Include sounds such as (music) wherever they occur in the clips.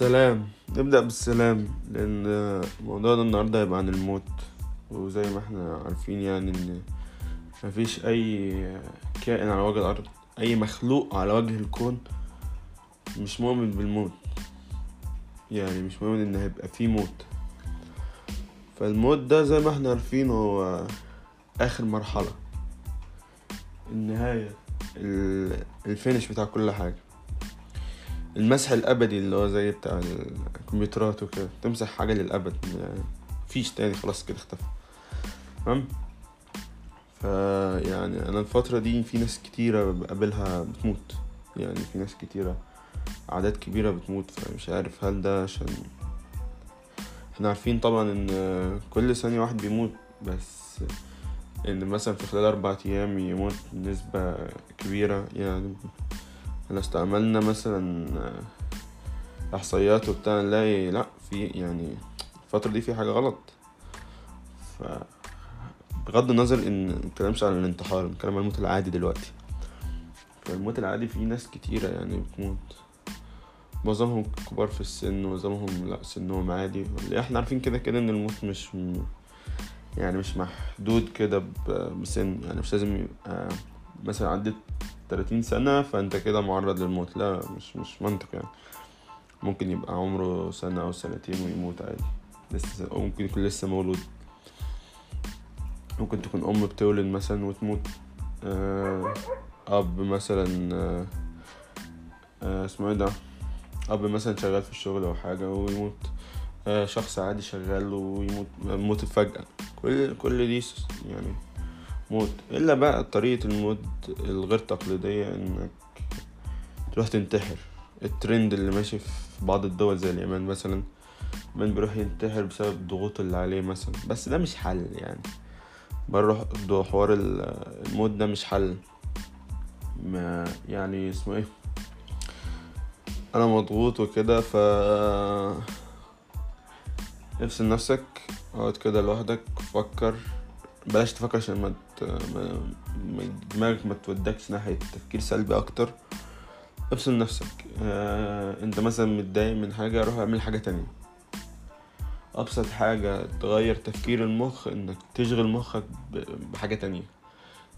السلام نبدأ بالسلام لأن موضوعنا النهاردة هيبقى عن الموت. وزي ما إحنا عارفين يعني إن مفيش أي كائن على وجه الأرض أي مخلوق على وجه الكون مش مؤمن بالموت. يعني مش مؤمن إن هيبقى فيه موت. فالموت ده زي ما إحنا عارفين هو آخر مرحلة. النهاية ال- الفينش بتاع كل حاجة. المسح الأبدي اللي هو زي بتاع الكمبيوترات وكده. تمسح حاجة للأبد. يعني مفيش تاني خلاص كده اختفى. تمام؟ فيعني أنا الفترة دي في ناس كتيرة بقابلها بتموت. يعني في ناس كتيرة أعداد كبيرة بتموت. فمش عارف هل ده عشان إحنا عارفين طبعا إن كل ثانية واحد بيموت بس إن مثلا في خلال أربع أيام يموت نسبه كبيرة. يعني لو استعملنا مثلا احصائيات وبتاع نلاقي لا في يعني الفترة دي في حاجة غلط. ف بغض النظر إن مبنتكلمش عن الانتحار بنتكلم عن الموت العادي دلوقتي. فالموت العادي فيه ناس كتيرة يعني بتموت. معظمهم كبار في السن ومعظمهم لا سنهم عادي. إحنا عارفين كده كده إن الموت مش م- يعني مش محدود كده بسن. يعني مش لازم يبقى مثلا عدت 30 سنة فأنت كده معرض للموت. لا مش مش منطق يعني. ممكن يبقى عمره سنة أو سنتين ويموت عادي. لسه أو ممكن يكون لسه مولود. ممكن تكون أم بتولد مثلا وتموت. آه، أب مثلا آه، آه، اسمه إيه ده؟ أب مثلا شغال في الشغل أو حاجة ويموت. آه، شخص عادي شغال ويموت موت فجأة. كل كل دي يعني موت. إلا بقى طريقة الموت الغير تقليدية إنك تروح تنتحر. الترند اللي ماشي في بعض الدول زي اليابان مثلا من بيروح ينتحر بسبب الضغوط اللي عليه مثلا. بس ده مش حل يعني. بروح ده حوار ال- الموت ده مش حل. ما يعني اسمه إيه؟ أنا مضغوط وكده ف افصل نفسك أقعد كده لوحدك فكر. بلاش تفكر عشان ما. ما... ما دماغك ما تودكش ناحية تفكير سلبي أكتر. افصل نفسك. آه، أنت مثلا متضايق من حاجة روح اعمل حاجة تانية. أبسط حاجة تغير تفكير المخ إنك تشغل مخك بحاجة تانية.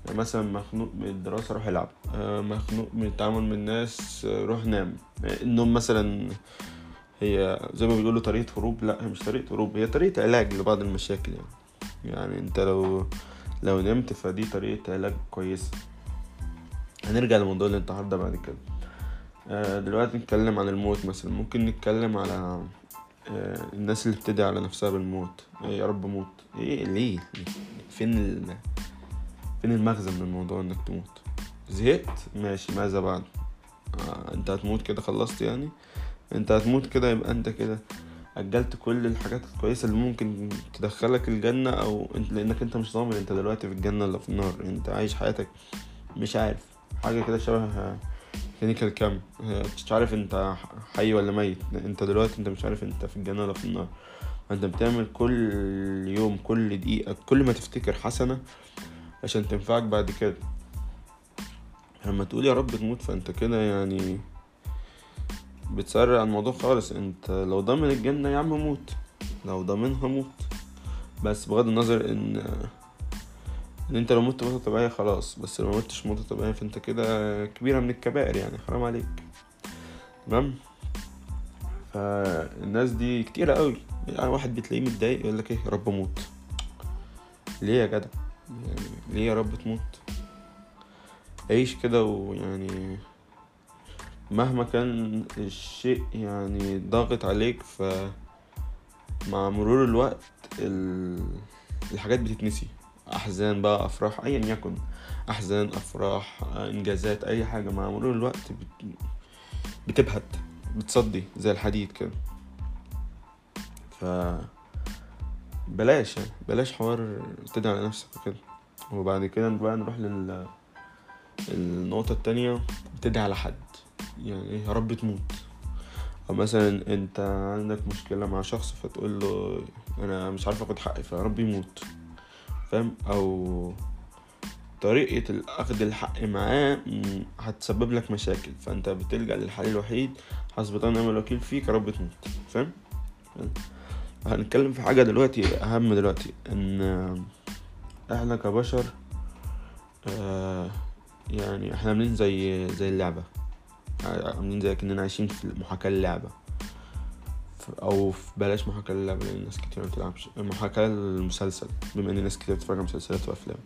يعني مثلا مخنوق من الدراسة روح العب. آه، مخنوق من التعامل من الناس آه، روح نام. آه، النوم مثلا هي زي ما بيقولوا طريقة هروب. لا هي مش طريقة هروب هي طريقة علاج لبعض المشاكل يعني. يعني أنت لو لو نمت فدي طريقة علاج كويسة. هنرجع لموضوع الانتحار ده بعد كده. آه، دلوقتي نتكلم عن الموت مثلا. ممكن نتكلم على آه، الناس اللي بتدعي على نفسها بالموت. إيه يا رب موت. إيه ليه؟ فين ال... فين المغزى من الموضوع إنك تموت؟ زهقت؟ ماشي. ماذا بعد؟ آه، أنت هتموت كده خلصت يعني؟ أنت هتموت كده يبقى أنت كده. أجلت كل الحاجات الكويسة اللي ممكن تدخلك الجنة أو انت لأنك أنت مش ضامن أنت دلوقتي في الجنة ولا في النار. أنت عايش حياتك. مش عارف. حاجة كده شبه كلينيكال كام مش عارف أنت حي ولا ميت. أنت دلوقتي أنت مش عارف أنت في الجنة ولا في النار. انت بتعمل كل يوم كل دقيقة كل ما تفتكر حسنة عشان تنفعك بعد كده. لما تقول يا رب تموت فأنت كده يعني بتسرع الموضوع خالص. انت لو ضامن الجنة يا عم موت لو ضامنها موت بس بغض النظر ان ان انت لو مت موتة طبيعية خلاص. بس لو متش موتة طبيعية فانت كده كبيرة من الكبائر يعني. حرام عليك. تمام؟ فالناس دي كتيرة قوي. يعني واحد بتلاقيه متضايق يقول لك إيه؟ يا رب موت ليه يا جدع؟ يعني ليه يا رب تموت؟ عيش كده ويعني مهما كان الشيء يعني ضاغط عليك ف مع مرور الوقت ال... الحاجات بتتنسي. أحزان بقى أفراح ايا يكن. أحزان أفراح إنجازات أي حاجة مع مرور الوقت بت... بتبهت بتصدي زي الحديد كده. ف بلاش يعني بلاش حوار تدعي على نفسك وكده. وبعد كده بقى نروح لل النقطة التانية تدعي على حد. يعني إيه يا رب تموت. أو مثلا أنت عندك مشكلة مع شخص فتقول له أنا مش عارف آخد حقي فيا رب يموت. فاهم؟ أو طريقة أخذ الحق معاه هتسبب لك مشاكل. فأنت بتلجأ للحل الوحيد حسب نعم الوكيل فيك يا رب تموت. فاهم؟ هنتكلم في حاجة دلوقتي أهم دلوقتي إن إحنا كبشر آه يعني إحنا عاملين زي زي اللعبة. عاملين زي كأننا عايشين في محاكاة اللعبة أو في بلاش محاكاة اللعبة لأن ناس كتير مبتلعبش محاكاة المسلسل بما إن ناس كتير بتتفرج على مسلسلات وأفلام.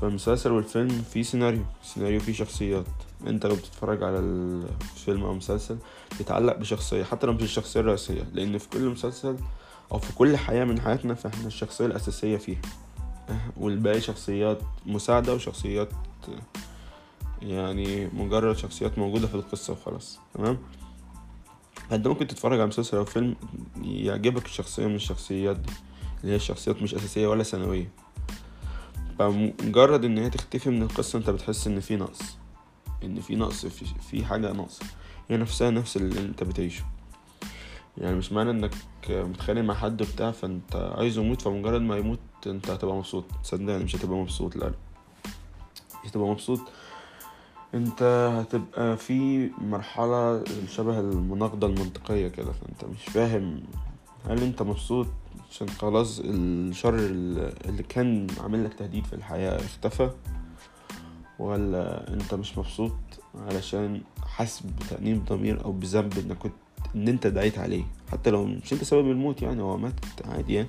فالمسلسل والفيلم فيه سيناريو. سيناريو فيه شخصيات. أنت لو بتتفرج على الفيلم أو مسلسل بتتعلق بشخصية حتى لو مش الشخصية الرئيسية. لأن في كل مسلسل أو في كل حياة من حياتنا فإحنا الشخصية الأساسية فيها. والباقي شخصيات مساعدة وشخصيات يعني مجرد شخصيات موجودة في القصة وخلاص تمام؟ انت ممكن تتفرج على مسلسل أو فيلم يعجبك الشخصية من الشخصيات دي اللي هي الشخصيات مش أساسية ولا ثانوية. فمجرد إن هي تختفي من القصة أنت بتحس إن في نقص إن في نقص في, في حاجة ناقصة. هي نفسها نفس اللي أنت بتعيشه. يعني مش معنى إنك متخانق مع حد بتاع فأنت عايزه يموت فمجرد ما يموت أنت هتبقى مبسوط. صدقني مش هتبقى مبسوط لا. مش هتبقى مبسوط انت هتبقى في مرحلة شبه المناقضة المنطقية كده فانت مش فاهم هل انت مبسوط عشان خلاص الشر اللي كان عامل لك تهديد في الحياة اختفى ولا انت مش مبسوط علشان حاسس بتأنيب ضمير أو بذنب انك كنت ان انت دعيت عليه؟ حتى لو مش انت سبب الموت يعني هو مات عادي يعني.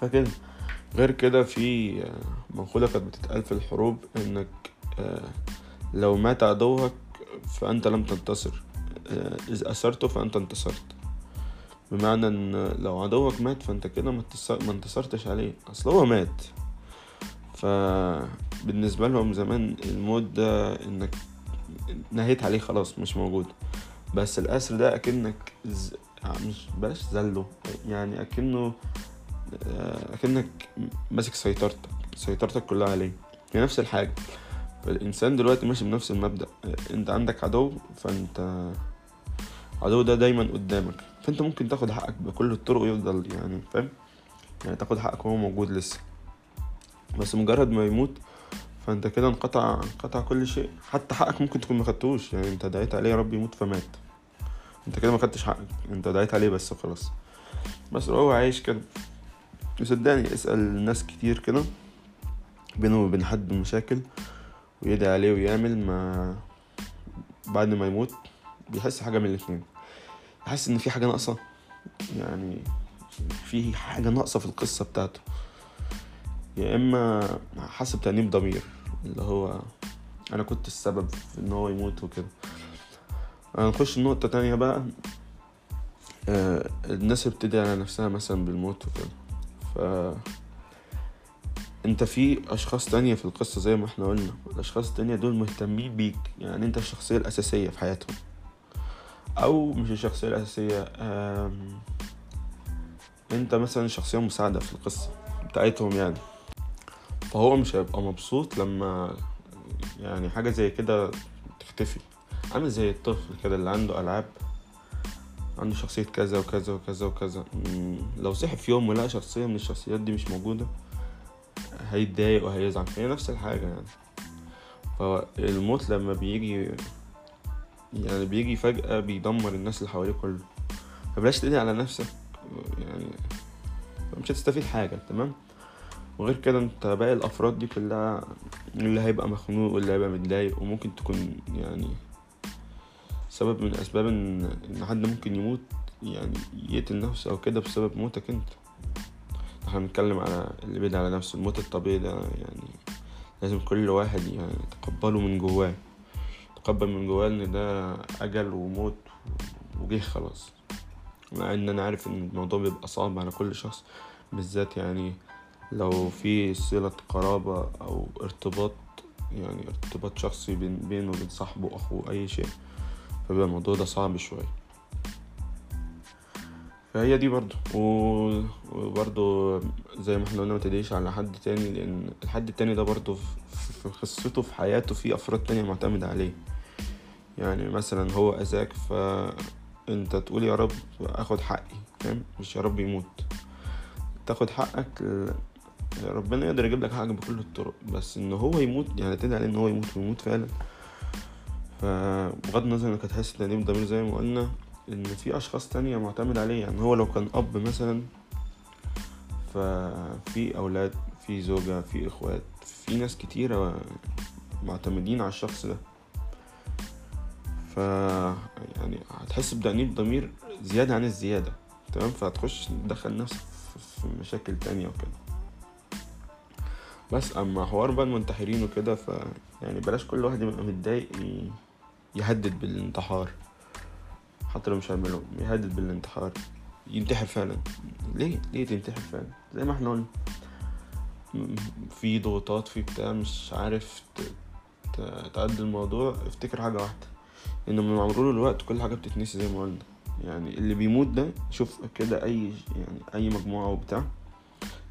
فكده غير كده في مقولة كانت بتتقال في الحروب انك لو مات عدوك فأنت لم تنتصر. إذا أسرته فأنت انتصرت. بمعنى إن لو عدوك مات فأنت كده ما انتصرتش عليه. أصل هو مات. فبالنسبه لهم زمان الموت ده إنك نهيت عليه خلاص مش موجود. بس الاسر ده أكنك ز... مش بلاش زله. يعني أكنه أكنك ماسك سيطرتك. سيطرتك كلها عليه. هي نفس الحاجة. فالإنسان دلوقتي ماشي بنفس المبدأ. أنت عندك عدو فأنت عدو ده دايما قدامك. فأنت ممكن تاخد حقك بكل الطرق ويفضل يعني فاهم؟ يعني تاخد حقك وهو موجود لسه. بس مجرد ما يموت فأنت كده انقطع انقطع كل شيء. حتى حقك ممكن تكون ما خدتوش. يعني أنت دعيت عليه يا رب يموت فمات. أنت كده ما خدتش حقك. أنت دعيت عليه بس خلاص. بس هو عايش كده. وصدقني اسأل ناس كتير كده بينه وبين حد مشاكل. ويدعي عليه ويعمل ما بعد ما يموت بيحس حاجة من الاتنين. يحس إن في حاجة ناقصة. يعني في حاجة ناقصة في القصة بتاعته. يا إما حاسس بتأنيب ضمير اللي هو أنا كنت السبب في إن هو يموت وكده. هنخش النقطة تانية بقى. آه الناس بتدعي على نفسها مثلا بالموت وكده. ف انت في اشخاص تانية في القصة زي ما إحنا قلنا. الاشخاص التانية دول مهتمين بيك. يعني انت الشخصية الأساسية في حياتهم. أو مش الشخصية الأساسية انت مثلا شخصية مساعدة في القصة بتاعتهم يعني. فهو مش هيبقى مبسوط لما يعني حاجة زي كده تختفي. عامل زي الطفل كده اللي عنده ألعاب. عنده شخصية كذا وكذا وكذا وكذا. لو صحي في يوم ولقى شخصية من الشخصيات دي مش موجودة هيتضايق وهيزعل. فهي نفس الحاجة يعني. فالموت لما بيجي يعني بيجي فجأة بيدمر الناس اللي حواليه كله. فبلاش تدعي على نفسك يعني مش هتستفيد حاجة تمام؟ وغير كده انت باقي الأفراد دي كلها اللي هيبقى مخنوق واللي هيبقى متضايق وممكن تكون يعني سبب من أسباب إن حد ممكن يموت يعني يقتل نفسه أو كده بسبب موتك أنت. إحنا بنتكلم على اللي بيدعي على نفسه. الموت الطبيعي ده يعني لازم كل واحد يعني يتقبله من جواه. يتقبل من جواه إن ده أجل وموت وجه خلاص. مع إن أنا عارف إن الموضوع بيبقى صعب على كل شخص بالذات يعني لو في صلة قرابة أو ارتباط يعني ارتباط شخصي بين بينه وبين صاحبه أخوه أي شيء فبيبقى الموضوع ده صعب شوية. فهي دي برضو وبرضو زي ما إحنا قلنا متديش على حد تاني لأن الحد التاني ده برضو في قصته في حياته في أفراد تانية معتمدة عليه. يعني مثلا هو أذاك فأنت تقول يا رب أخد حقي فاهم؟ مش يا رب يموت. تاخد حقك ربنا يقدر يجيب لك حاجة بكل الطرق بس إن هو يموت يعني تدعي عليه إن هو يموت ويموت فعلا. فبغض النظر إنك هتحس تأنيب ضمير زي ما قلنا إن في أشخاص تانية معتمد عليه. يعني هو لو كان أب مثلا ففي أولاد في زوجة في إخوات في ناس كتيرة معتمدين على الشخص ده. ف يعني هتحس بتأنيب ضمير زيادة عن الزيادة تمام؟ فهتخش تدخل نفسك في مشاكل تانية وكده. بس أما حوار بقى المنتحرين وكده ف يعني بلاش كل واحد يبقى متضايق يهدد بالانتحار. حتى لو مش هيعمله يهدد بالانتحار. ينتحر فعلا. ليه؟ ليه تنتحر فعلا؟ زي ما إحنا قلنا. في ضغوطات في بتاع مش عارف تعدي الموضوع. افتكر حاجة واحدة. إنه من مرور الوقت كل حاجة بتتنسي زي ما قلنا. يعني اللي بيموت ده شوف كده أي يعني أي مجموعة وبتاع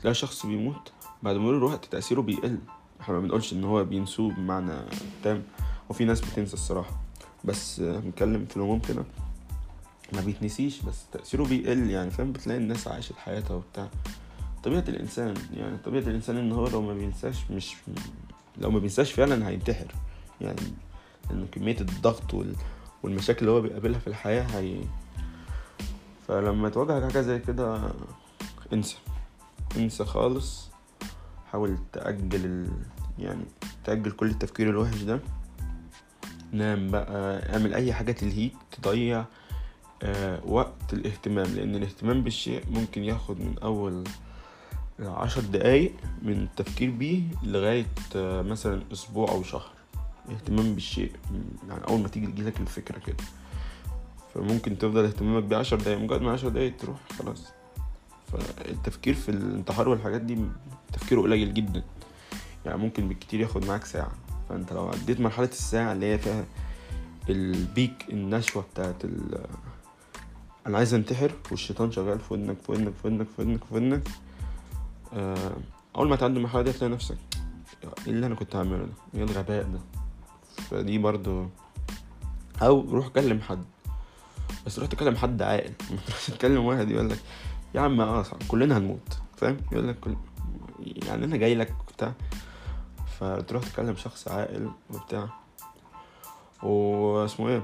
تلاقي شخص بيموت بعد مرور الوقت تأثيره بيقل. إحنا ما بنقولش إن هو بينسوه بمعنى تام. وفي ناس بتنسى الصراحة. بس هنتكلم في العموم كده. ما بيتنسيش بس تأثيره بيقل يعني فاهم؟ بتلاقي الناس عاشت حياتها وبتاع. طبيعة الإنسان يعني طبيعة الإنسان إن هو لو ما بينساش مش لو ما بينساش فعلا هينتحر. يعني لأن كمية الضغط وال... والمشاكل اللي هو بيقابلها في الحياة هي فلما تواجهك حاجة زي كده انسى. انسى خالص. حاول تأجل ال... يعني تأجل كل التفكير الوحش ده. نام بقى اعمل أي حاجة تلهيك تضيع وقت الاهتمام لأن الاهتمام بالشيء ممكن ياخد من أول عشر دقايق من التفكير بيه لغاية آه مثلا أسبوع أو شهر. اهتمام بالشيء يعني أول ما تيجي تجيلك الفكرة كده. فممكن تفضل اهتمامك بيه عشر دقايق مجرد ما عشر دقايق تروح خلاص. فالتفكير في الانتحار والحاجات دي تفكيره قليل جدا. يعني ممكن بالكتير ياخد معاك ساعة. فأنت لو عديت مرحلة الساعة اللي هي فيها البيك النشوة بتاعت أنا عايز انتحر والشيطان شغال في ودنك في ودنك في ودنك في ودنك في ودنك. آه، أول ما تعدي المرحلة دي هتلاقي نفسك إيه اللي أنا كنت هعمله ده؟ إيه الغباء ده؟ فدي برضو أو روح كلم حد. بس روح تكلم حد عاقل. (laughs) تكلم واحد يقول لك يا عم آه كلنا هنموت. فاهم؟ يقول لك كل... يعني أنا جاي لك وبتاع. فتروح تكلم شخص عاقل وبتاع. واسمه إيه؟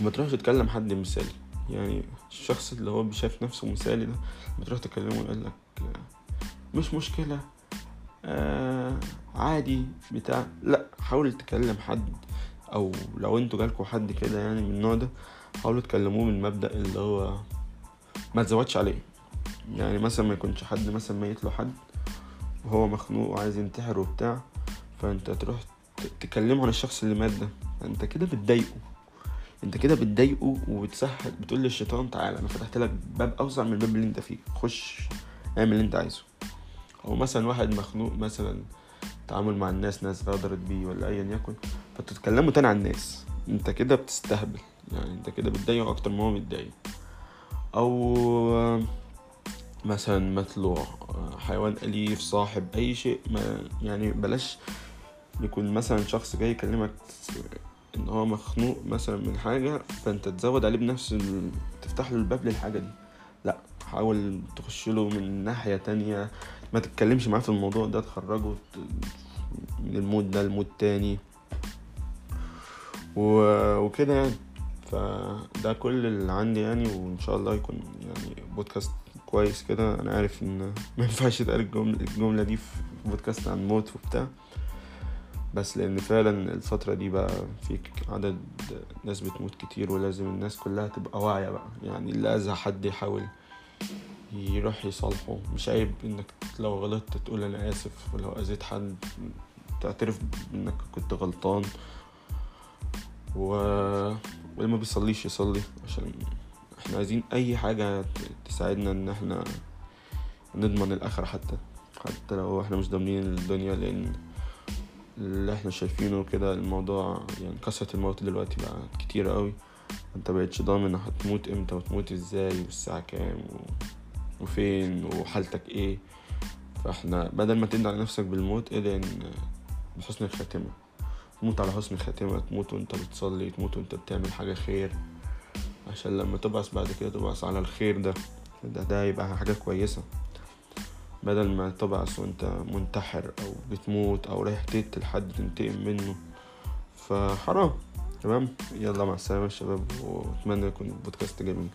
ما تروحش تكلم حد مثالي. يعني الشخص اللي هو شايف نفسه مثالي ده بتروح تكلمه يقول لك مش مشكلة آه عادي بتاع. لأ حاول تكلم حد أو لو أنتوا جالكوا حد كده يعني من النوع ده حاولوا تكلموه من مبدأ اللي هو ما تزودش عليه. يعني مثلا ما يكونش حد مثلا ميت له حد وهو مخنوق وعايز ينتحر وبتاع فأنت تروح تكلمه عن الشخص اللي مات ده. انت كده بتضايقه. انت كده بتضايقه وبتسهل بتقول للشيطان تعالى أنا فتحت لك باب اوسع من الباب اللي انت فيه خش اعمل اللي انت عايزه. أو مثلا واحد مخنوق مثلا تعامل مع الناس ناس غدرت بيه ولا ايا يكن فتتكلموا تاني عن الناس. انت كده بتستهبل يعني انت كده بتضايقه أكتر ما هو متضايق أو مثلا مطلوع حيوان أليف صاحب أي شيء ما يعني بلاش يكون مثلا شخص جاي يكلمك إن هو مخنوق مثلا من حاجة فأنت تزود عليه بنفس. تفتح له الباب للحاجة دي لا حاول تخش له من ناحية تانية ما تتكلمش معاه في الموضوع ده تخرجه من المود ده لمود تاني. وكده يعني فده كل اللي عندي يعني وإن شاء الله يكون يعني بودكاست كويس كده أنا عارف إن ما ينفعش الجمله الجملة دي في بودكاست عن موت وبتاع بس لأن فعلا الفترة دي بقى في عدد ناس بتموت كتير ولازم الناس كلها تبقى واعية بقى. يعني اللي أذى حد يحاول يروح يصالحه. مش عيب إنك لو غلطت تقول أنا آسف ولو أذيت حد تعترف إنك كنت غلطان. و... واللي ما بيصليش يصلي عشان إحنا عايزين أي حاجة تساعدنا إن إحنا نضمن الآخرة حتى. حتى لو إحنا مش ضامنين الدنيا لأن اللي إحنا شايفينه كده الموضوع يعني كثرة الموت دلوقتي بقى كتير قوي. انت بقيتش ضامن هتموت إمتى وتموت إزاي والساعة كام و... وفين وحالتك إيه. فاحنا بدل ما تندى على نفسك بالموت ادعي بحسن الخاتمة. تموت على حسن الخاتمة تموت وانت بتصلي تموت وانت بتعمل حاجة خير. عشان لما تبعث بعد كده تبعث على الخير ده. ده, ده يبقى حاجة كويسة. بدل ما تبعث وانت منتحر أو بتموت أو رايح تقتل حد تنتقم منه. فحرام. تمام؟ يلا مع السلامة يا شباب واتمنى يكون البودكاست جميل.